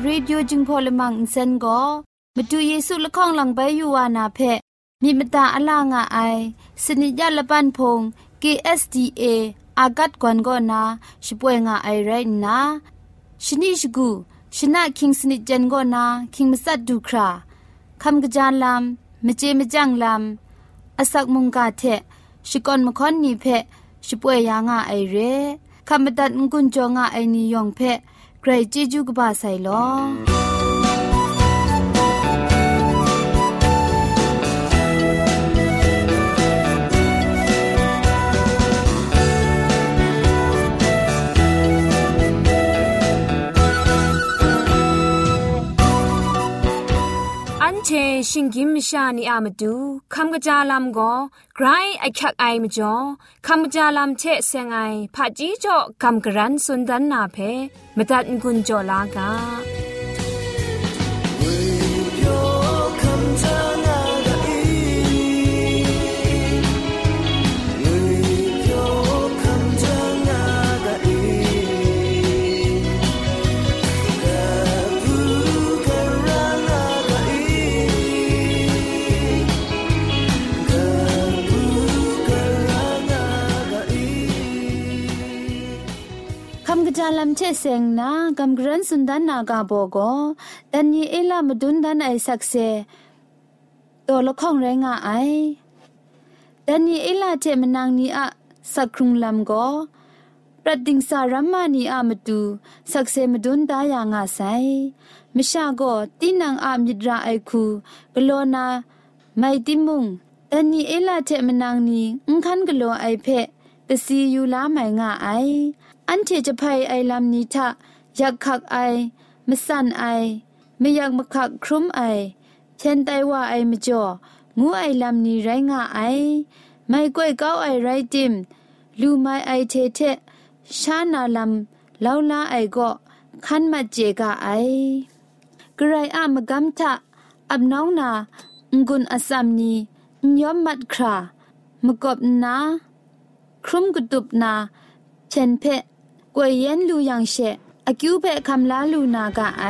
AWR Radio จึงพอลมังอินเซนก็มาดูเยซูละข้องหลังใบยูวานาเพมีมตาอลางอไอสนิยาละปันพง KSDA อากัดกวนก็นาช่วยงาไอไรนะชนิชกูชนะคิงสนิจันก็นาคิงมัสัดดูคราคำกระจานลำมเจมจังลำอาศักมุงกาเทชิกอนมคอนนีเพช่วยยางาไอเรคำบัดงกุนจงาไอนิยองเพ ใครจีจูกบาไซลอ เชชิงกิมชานีอามาดูคำกระจาลำก็ไกรไอคักไอมาจ่อคำกระจาลำเชเซงไอผาจีจ่อคำกระรันสุนดันนาเพมตัดกุญจ่อลากา เซงนากัมกรันสุนดานนากาโบโกดันยีเอลามดุนดันไอสักเซตัวละข้องแรงไอดันยีเอลาเจมนางนีอะสักครุงลำโกประดิงสารัมานีอะมตูสักเซมดุนดายางาไซมิชาโกตีนังอามิดราไอคูกโลนาไมติมุงดันยีเอลาเจมนางนีอุ้งคันกโลไอเพ กสียูลาไมงาไอ อันเทจะภัยไอลำนี้ทะอยากขักไอมสั่นไอ ไม่อยากมาขักครุ้มไอ เช่นไตว่าไอมจ่องูไอลำนี้ไรงาไอ ไม่ก้อยเก้าไอไรจิมลูไม่ไอเทเทชานาลำเลาลาไอก็ขันมาเจกาไอกระไรอามกำทะอับน้องนางุนอสัมนียอมมัดครามกบนา ครุมกุตุบนาเช่นเพกวยเย็นลูยังเชอกิวเปคำลาลูนากะไอ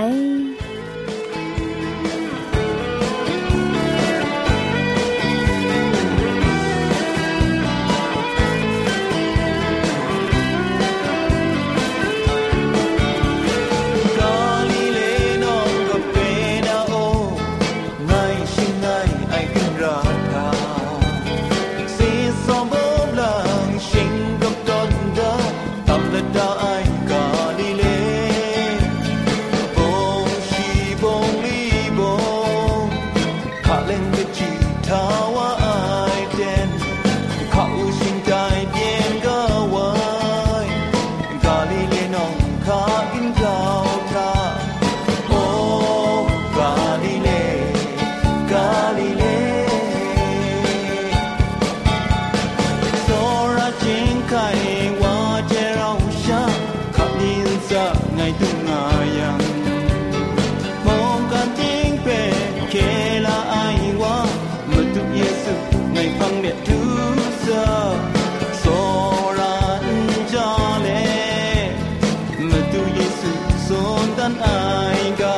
านอายก็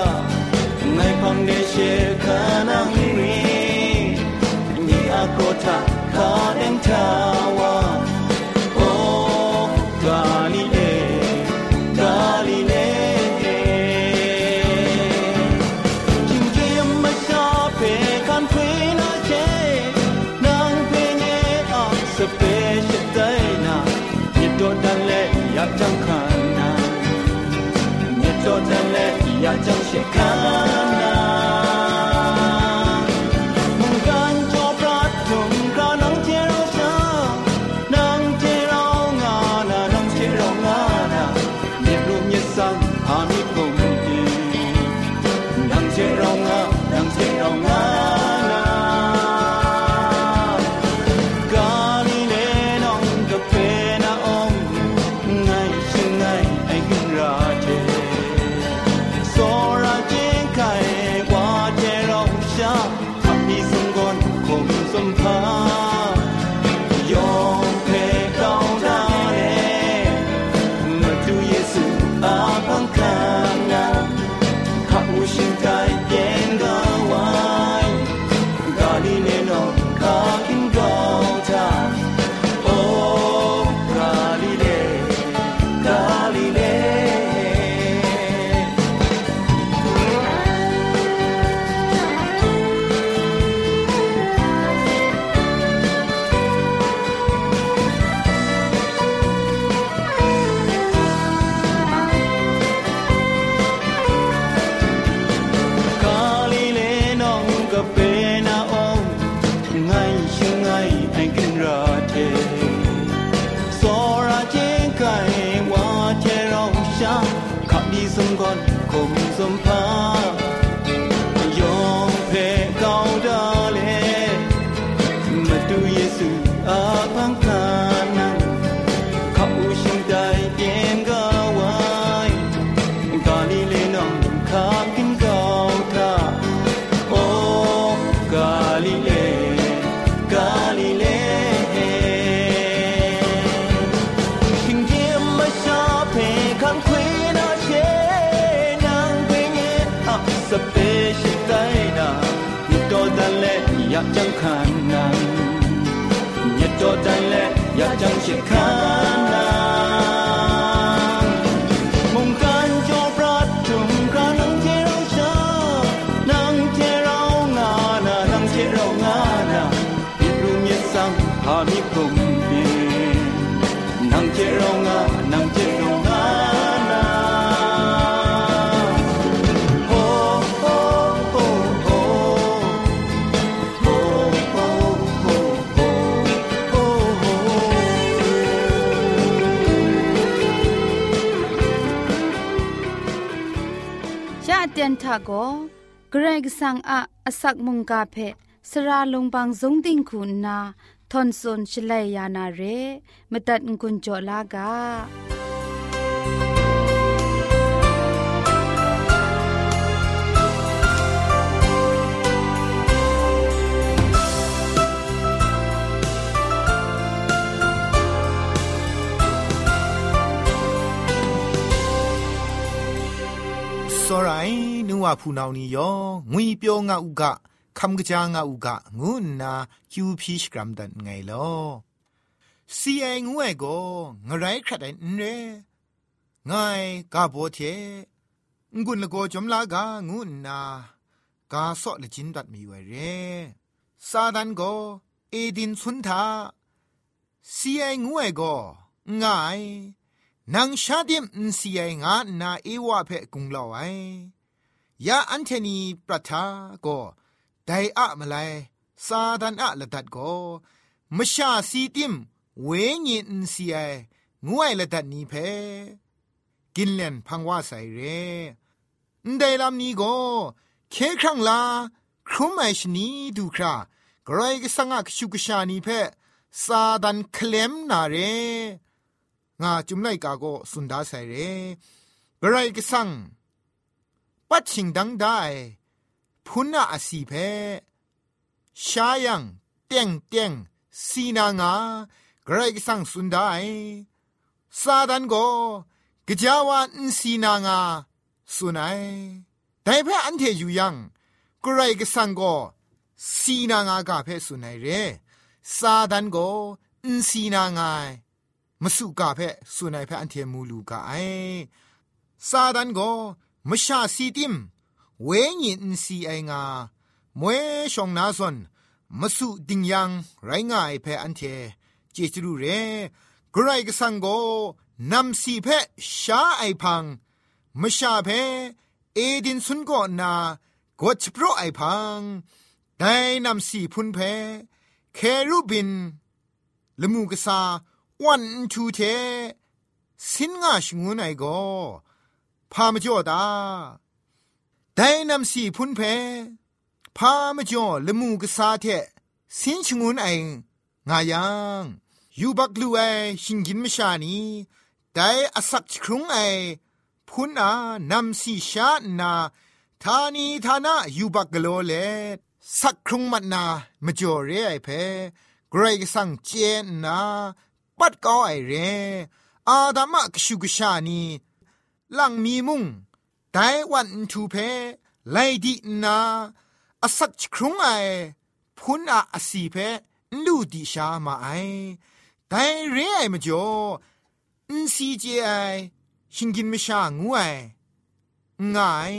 ในพังเดเชียคานังรีมีอาโกทาขอเด้นทาว open. ตีย นะก็เกรงสังอาสักมุงกาเพสระลงบางสงดิ่งคุณนาทอนซนชเลยยานาเรมตัดกุญจลากาောရိုင်း วาพูนาวนียองุยเปียวงาอุกะคำกะจางาอุกะงุนนาคิวพีชกรัมดันไงลอซีไองวยก็งไรครัดไอนเรงายกาโบเทงุนละโกจอมลากางุนนากาซอละจินดัดมีไวเรซาดันโกเอดินซุนทาซีไองวยก็งายนางชาดิมซีไองานาเอวาเพกุงลอย ยาอันเทนีปรัทาโกไดอะมาไลซาดันอะละดัดโกมชาซีติมเวญินซีไงวยละดัดนี้เพกินเลนพังว่าใส่เรนไดลำนี้โกเคครั้งลาครุมไอชนีดูครากรายกสังกชุกชานีเพซาดันเคลมนาเรงาจุมไลกาโกสุนดาใส่เรกรายกสัง ปัดชิงดังได้พุนนาอสีเพชายังเตียงเตียงสีนางากรกสังสุนได้ซาดันโกกจาวาอินสีนางาสุนัยแต่พระอันเทอยู่ยังกรกสังโกสีนางากาเพสุนัยเรซาดันโกอินสีนางามสุกาเพสุนัยเพอันเทมูลูกาไอซาดันโก มชาสีติม เวญินสีไองามวยชองนาซอนมสุดิงยังไรง่ายเพออันเท เจจรูเรกรกสังโกนำสีเพชาไอพังมชาเพเอดินสุนโกนากดโปรไอพังได้นำสีพุนเพเครูบินละมูกษาวันทูเทสินงาชงูไอโก พามจ่อดาไดนำสีพุนเพพามจ่อละมูกษาเทสินชงูไองายังยูบักลูไอชิงกินมชานีไดอสักครุงไอพุนอานำสีชานาทานีทานะยูบักกโลเลสักครุงมัดนามจ่อเรไอเพกรกสังเจนนา ปัดก็ไอเรอาดามะกชุกชานี ลังมีมุงไดวันทูเพไลดีนาอสักครุงไอพุนอาอสีเพลูดีชามาไอแต่เรไอมจ่ออินซีเจไอชิงกินไม่ชางูไอง่าย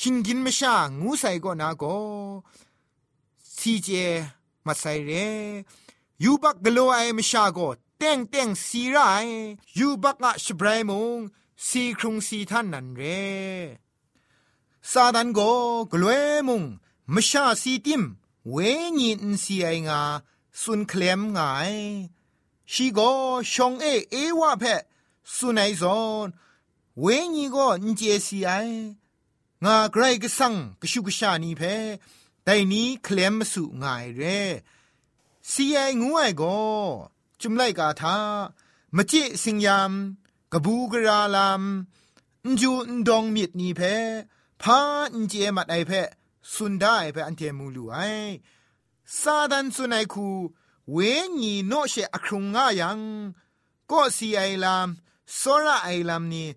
ชิงกินไม่ชางูใส่ก็นาโกซีเจมาใส่เรยูบักกลัวไอไม่ชาโกเต้งเต้งสีไรยูบักอะชบรายมง สีครุงสีท่านนั่นเรซาดันโกกลัวมงไม่ชาสีติมเวญินสีไองาสุนเคลมง่ายชีโกชงเอเอวะเพสุนัยซอนเวญีก็อินเจสีไองาไกรก็สังกชุกชานีเพแต่นี้เคลมสุง่ายเรสีไองูไอโกจุมไลกาทามจิสิงยาม กบูกราลามจูนดองมิดนีเพพาอินเจมัดไอเพสุนได้เพอันเทมูลูไอซาดันสุนัยคูเวญีโนเชอครุงงายังก็สีไอลามโซระไอลามนี่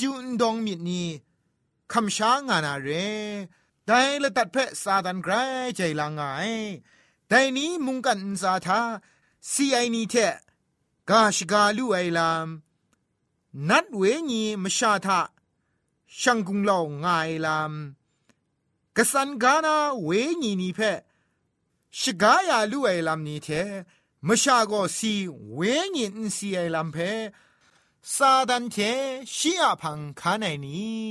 จูนดองมิดนีคำช้างานาเรแต่ละตัดเพะซาดันไกรใจลางไงแต่นี้มุงกันซาทาสีไอนี่เทกาชกาลูไอลาม นัดเวญีมชาทาช่างกุงเล่าง่ายลามกสันกานาเวญีนี่เพชกายาลู่ไอลามนี่เทมชาโกสีเวญีนสีไอลามเพซาดันเทชียพังคาไนนี้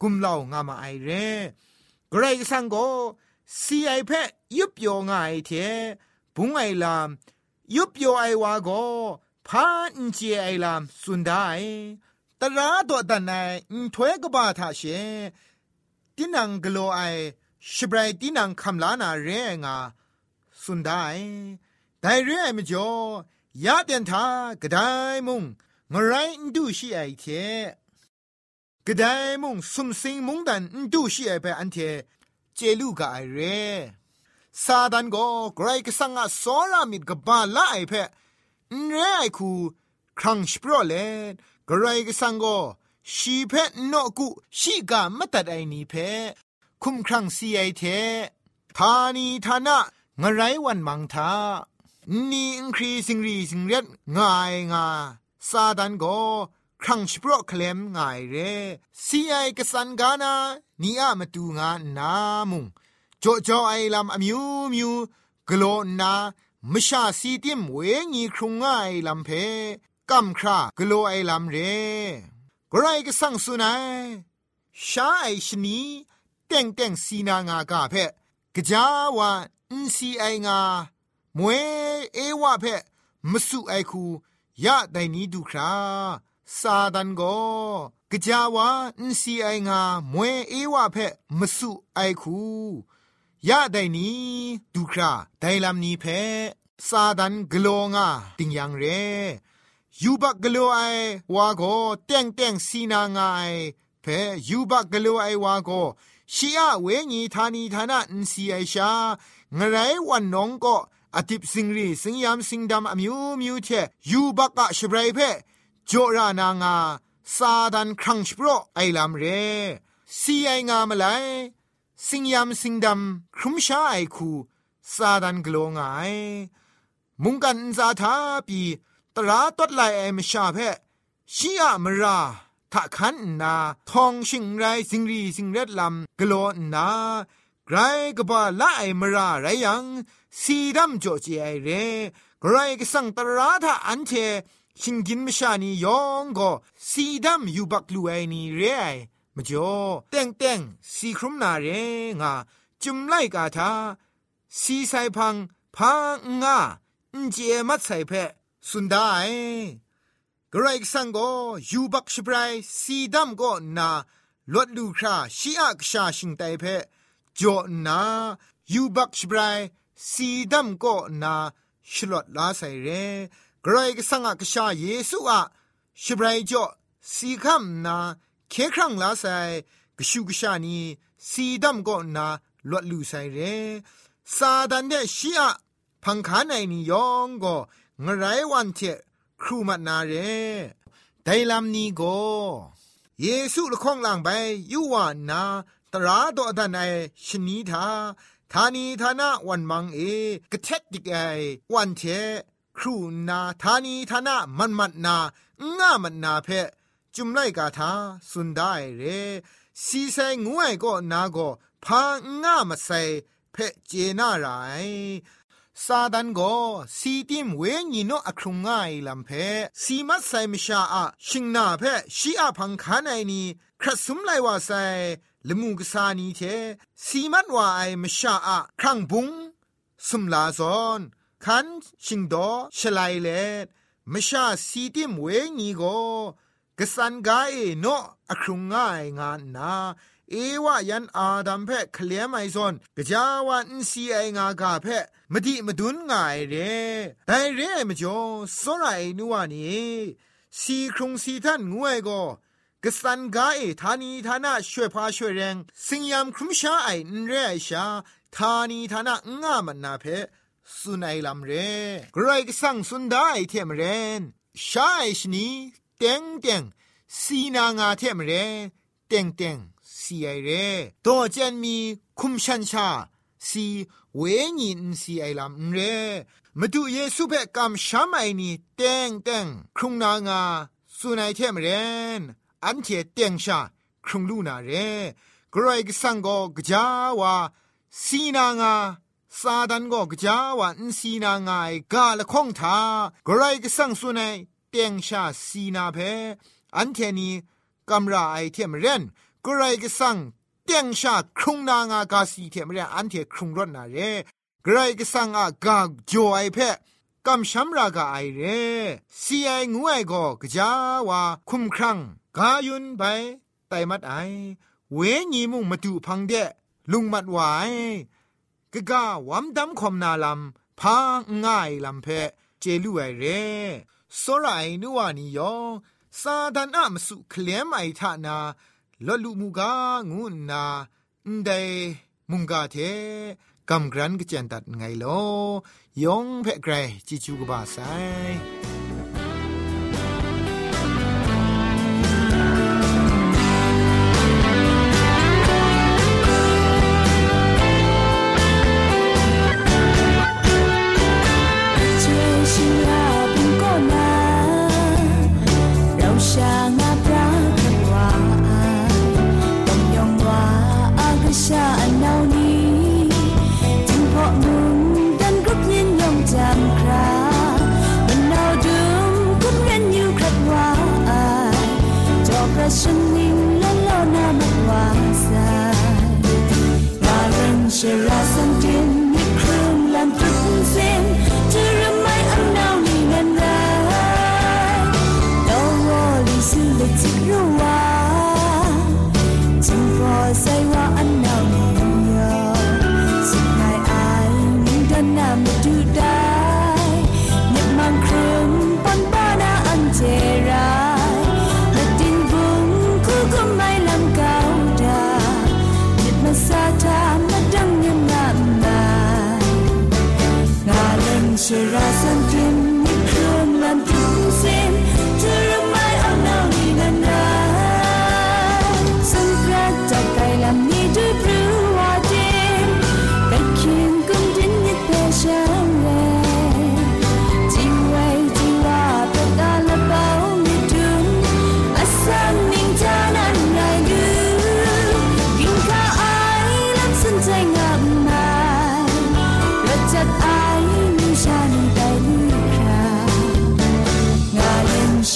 กุมเล่างามาไอเร่กรกสังโกสีไอเพยุบโยงไอเทบุงไอลามยุบโยไอวาโก พานเจไอลามสุนได้ตราตัวตันไอถวยกบาทาเชตินังกโลไอชิบไรตินังคำลานาเรงาสุนได้แต่เรื่องไอมจอยาเตียนทากระไดมุงงไรดูชีไอเทกระไดมุงสุมสิงมุงดันดูชีไอไปอันเทเจลูกไอเรซาดันโกไกรกสังอาสอรามิดกบาลาไอเพน เรไอคูครังสปรเลไกระไรก็สังโกชีเพนอกุชีกามตัดไอนีเพคุมครั้งซีไอเททานีทานะงไรวันมังทานี่อินครีสิงรีสิงเรียดง่ายงาซาดันโกครั้งสปรเคลมง่ายเรซีไอกสันกานานี่อะมาตูงานามุงจ่อจ่อไอลำอมิวมิวกโลนา มชาสีติมเวงีครุงง่ายลำเพกัมครากโลไอลำเรกไรก็สั่งสุนัยชาไอชนีเต่งเต่งสีนางากาเพกะจาวาอินซีไองามวยเอวะเพมสุไอคูยะไดนี้ดูคราซาดันโกกะจาวาอินซีไองามวยเอวะเพมสุไอคู ยะไดนี้ดูคราไดลำนี้เพซาดันกโลงาติงยังเรยูบักกโลไอวาโกเต่งเต่งสีนางไอเพยูบักกโลไอวาโกชียเวญีธานีธานะอินซีไอชางไรวันน้องก็อติปสิงรีสิงยามสิงดำอมิวมิวเทยูบักกะชบรายเพจรานางาซาดันครังชโปรไอลาเรซีไองามไล สิงยามสิงดำครุมชาไอคูซาดันกลงไอมุงกันซาทาปีตราตดไลไอมชาเพชียมราถ้าขันนาทองชิงไรสิงรีสิงเร็ดลำกโลนาไกรกบาละไอมราไรยังสีดำจ่อจีไอเรไกรก็สังตราถ้าอันเทชิงกินมชานียองก็สีดำอยู่บักลูไอนีเรไอ มจ่อเต็งเต็งสีครุมนาเรงาจุมไลกาทาสีไซพังพังงาอินเจมัดไซเพสุนได้กรกสังโกยูบักชบรายสีดำก็นาลวดลูคราชีอักชาชิงไตเพจอนายูบักชบรายสีดำก็นาชลดลาใส่เรกรกสังอักชาเยซูอะชบรายจอสีคำนา เคครั้งลาไซกชูกชานีสีดำก็นาลวดลูไซเรซาดันเดชีอะพังคาในนิยองก็งไรวันเทครูมานาเรไดลำนี้ก็เยซูละข้องหลังไปยูวานาตราดอดันไอชนีทาทานีทานาวันมังเอกระเทดดิกไอวันเทครูนาทานีทานามันมันนาง่ามันนาเพ จุมไลกาทาสุนได้เรสีใส่งวยก็นาก็พาง่ามาใส่เพเจนาไรซาดันก็สีติมเวญีโนอครุงง่ายลำเพสีมัดใส่มชาอะชิงนาเพชีอาพังคานไอนีครัสุมไลว่าใสลมูกษานีเทสีมัดว่าไอมชาอะครั้งบุงสุมลาซอนคันชิงดอชลายเลมชาสีติมเวญีก็ กสันกาเอโนอครุงง่ายงานนาเอวะยันอาดัมเพะเคลียไมซอนกะจาวันซีไองากาเพะมดิมดุนง่ายเรแต่เรมจ่อสรายนัวนี่สีครุงสีท่านงวยก็กสันกาเอทานีทานะช่วยพาช่วยแรงสิงยามครุมชาไอนเรชาทานีทานะง่ามันนาเพสุนัยลำเรกรกสังสุนได้เทมเรนชาไอชนี เต็งเต็งสีนางาเทมเรเต็งเต็งสีไอเรตัวเจนมีคุมชันชาสีเวญินสีไอลำเรมาดูเยซูเปกำช้ำไอนี่เต็งเต็งครุงนางาสุนัยเทมเรนอันเทเต็งชาครุงลูนาเรกรอยกสังกกจาวาสีนางาซาดันก็กจาวันสีนางายกาละคงทากรายกสังสุนัย เตียงชาสีนาเพอันเทนีกำราไอเทมเรนกรายก็สั่งเตียงชาครุงนางากาสีเทมเรนอันเทครุงรถนาเรกรายก็สั่งอากาจอไอเพกำช้ำรากาไอเรสีไองวยก็กจาวาคุมครังกายุนไปไตมัดไอเวญีมุงมาดูพังเดลุงมัดไหวกะกาวัมดัมคอมนาลัมพาง่ายลำเพเจลูไอเร สรายนัวนิยองซาดานอะมสุเคลมไอทานาลลุมูกางุนาอันเดมุงกาเทกำกรันกเจนตัดไงโลยองเพ่ไกรจิจูกบาไซ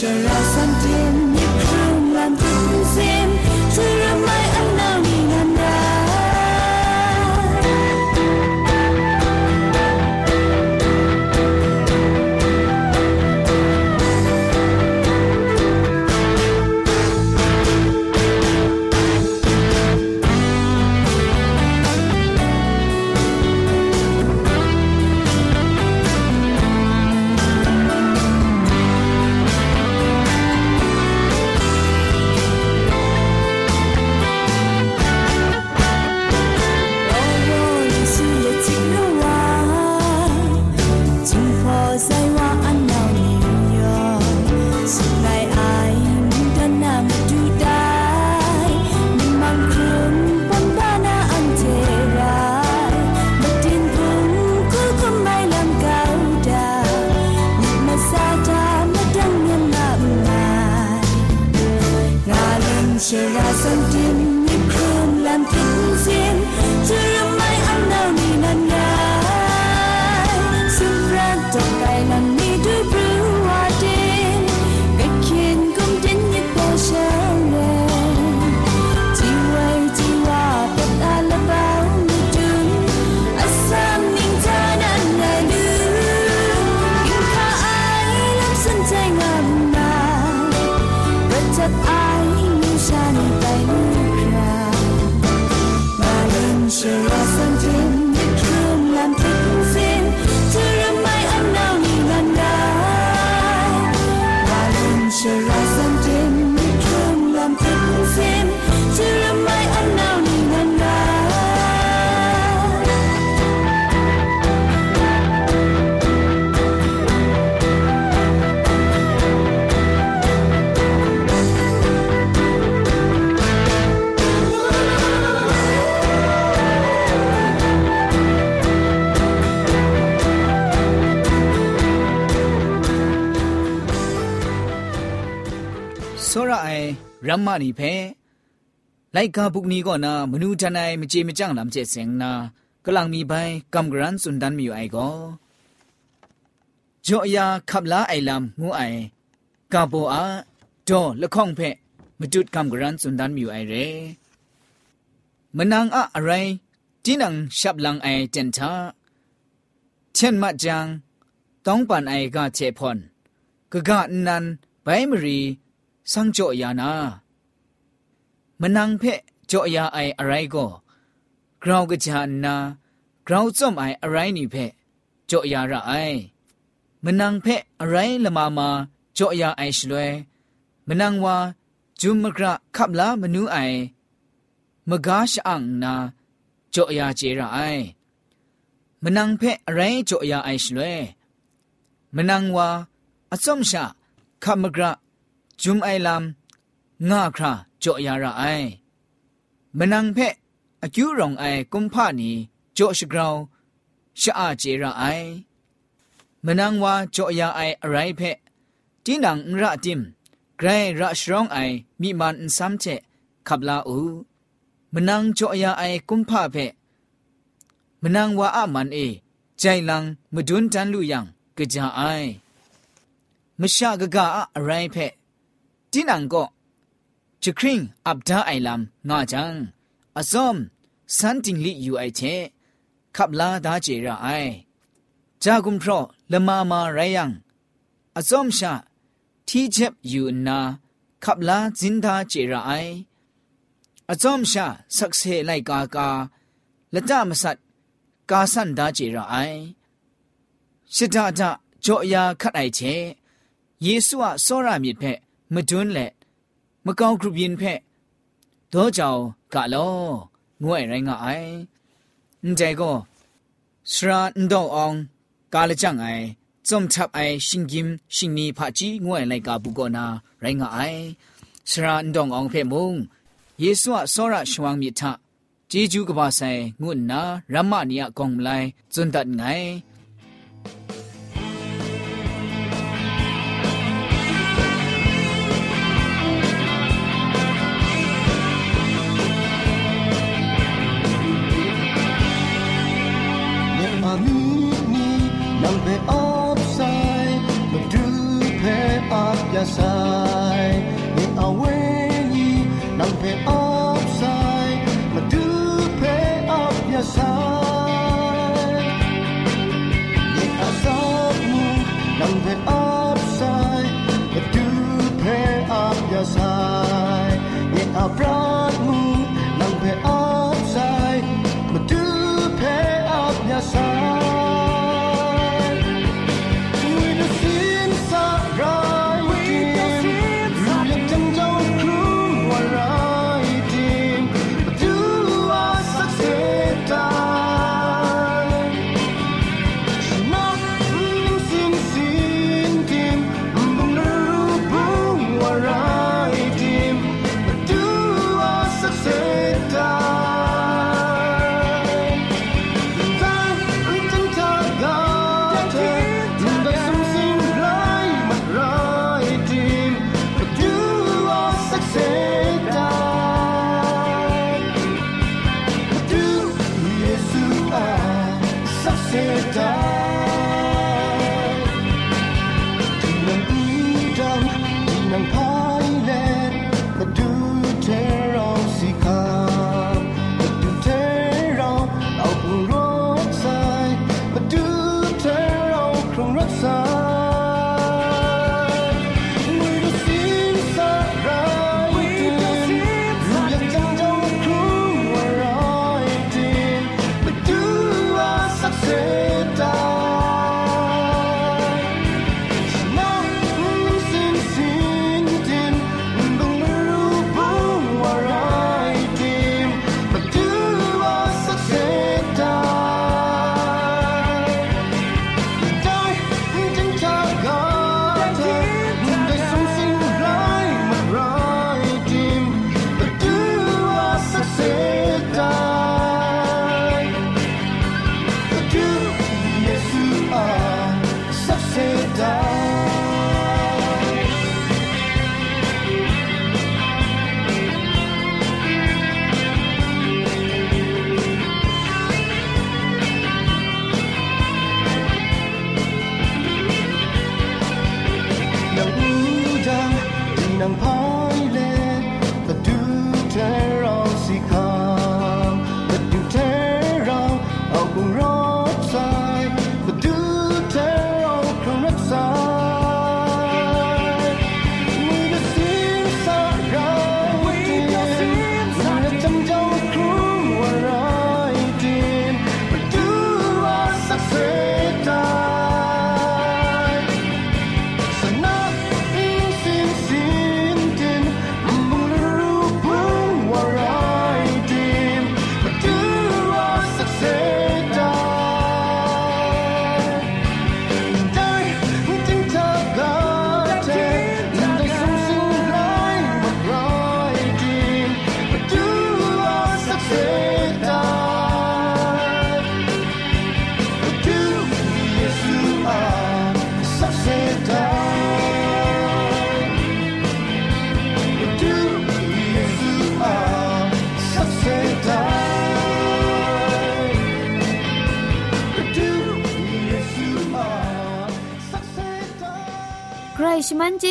surround ရမ္မနီဖဲလိုက်ကပုကနီကောနာမနူတနိုင်မကြေမကြန့်လမ်ကျဲစင်နာကလန်မီပိုင်ကမ်ဂရန်စွန်ဒန်မီအိုင်ကောဂျိုအယာခပ်လာအိုင်လမ်ငူအိုင်ကဘောအာဒေါ်လခေါင်ဖဲမတုတ်ကမ်ဂရန်စွန်ဒန်မီအိုင်ရဲမနန်းအအရိုင်းတင်းနန်ရှပ်လန်အိုင်တန်တာเช่นมะจังต้องปันไอกาเชพอนกะกะนันไบมรี สังโจยานา มนังเพะโจยาไออะไรก็กราวกะจานนากราวจอมไออะไรนี่เพะโจยาระไอ มนังเพะอะไรละมามาโจยาไอชลวยมนังวาจุมมกระขับลามนูไอมกาชอังนาโจยาเจระไอ มนังเพะอะไรโจยาไอชลวยมนังวาอสมชาขับมกระ จุมไอลำงาคราจ่อยาระไอมนังเพะอคิวรองไอกุมพานีจ่อชกราวชะอาเจระไอมนังวาจ่อยาไออะไรเพะจีนังระติมไกรระชรองไอมีมันซ้ำเจขับลาอูมนังจ่อยาไอกุมพาเพะมนังวาอามันเอใจลังมดุนจันลุยังกะจาไอมชากะกะอะไรเพะ တိနံကောချခရင်အပ်ဒါအိုင်လမ်ငါချံအစုံစန်တင်လီယူအိုက်ချေခပ်လာဒါကျေရအိုင်ဂျာဂုံဖရလမမာရယံအစုံရှာတီချက်ယူနာခပ်လာဇင်ဒါကျေရအိုင်အစုံရှာဆက်ဆေလိုက်ကာကာလက်တမဆတ်ကာဆန်ဒါကျေရအိုင်ရှစ်ဒါဒါကြောအရာခတ်အိုက်ချေယေရှုအစောရမြစ်ဖက် မတွန်းလက်မကောင်းခုပြင်းဖက်တော့ကြောင်ကလောငွဲ့ရိုင်းကအိုင်အန်တဲကိုစရာန်တော့အောင်ကာလကြံအိုင်ဇုံချပ်အိုင်ရှင်ကင်ရှင်နီဖာကြီးငွဲ့လိုက်ကဘူကောနာရိုင်းကအိုင်စရာန်တော့အောင်ဖဲမုံယေဆုအစောရရှောင်းမြစ်ထဂျေဂျူးကပါဆိုင်ငုနာရမနီယကောင်းမလိုက်ဇွန်ဒတ်ငိုင် man blir av sig Men du per att jag aweni Man blir av sig Men du per att jag sig Min azabmu Man sai, av sig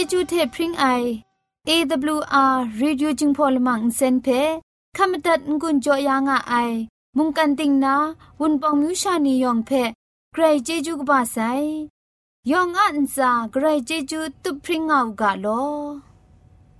จจูเทพริงไอ AWR Reducing Polymer เซนเพขมตัดงุนจอยางอ้ายมุงกันติงนาวุนปองมิวชานียองเพใครเจจูกบาไซยองอันซาใครเจจูตุพริงเอากาโล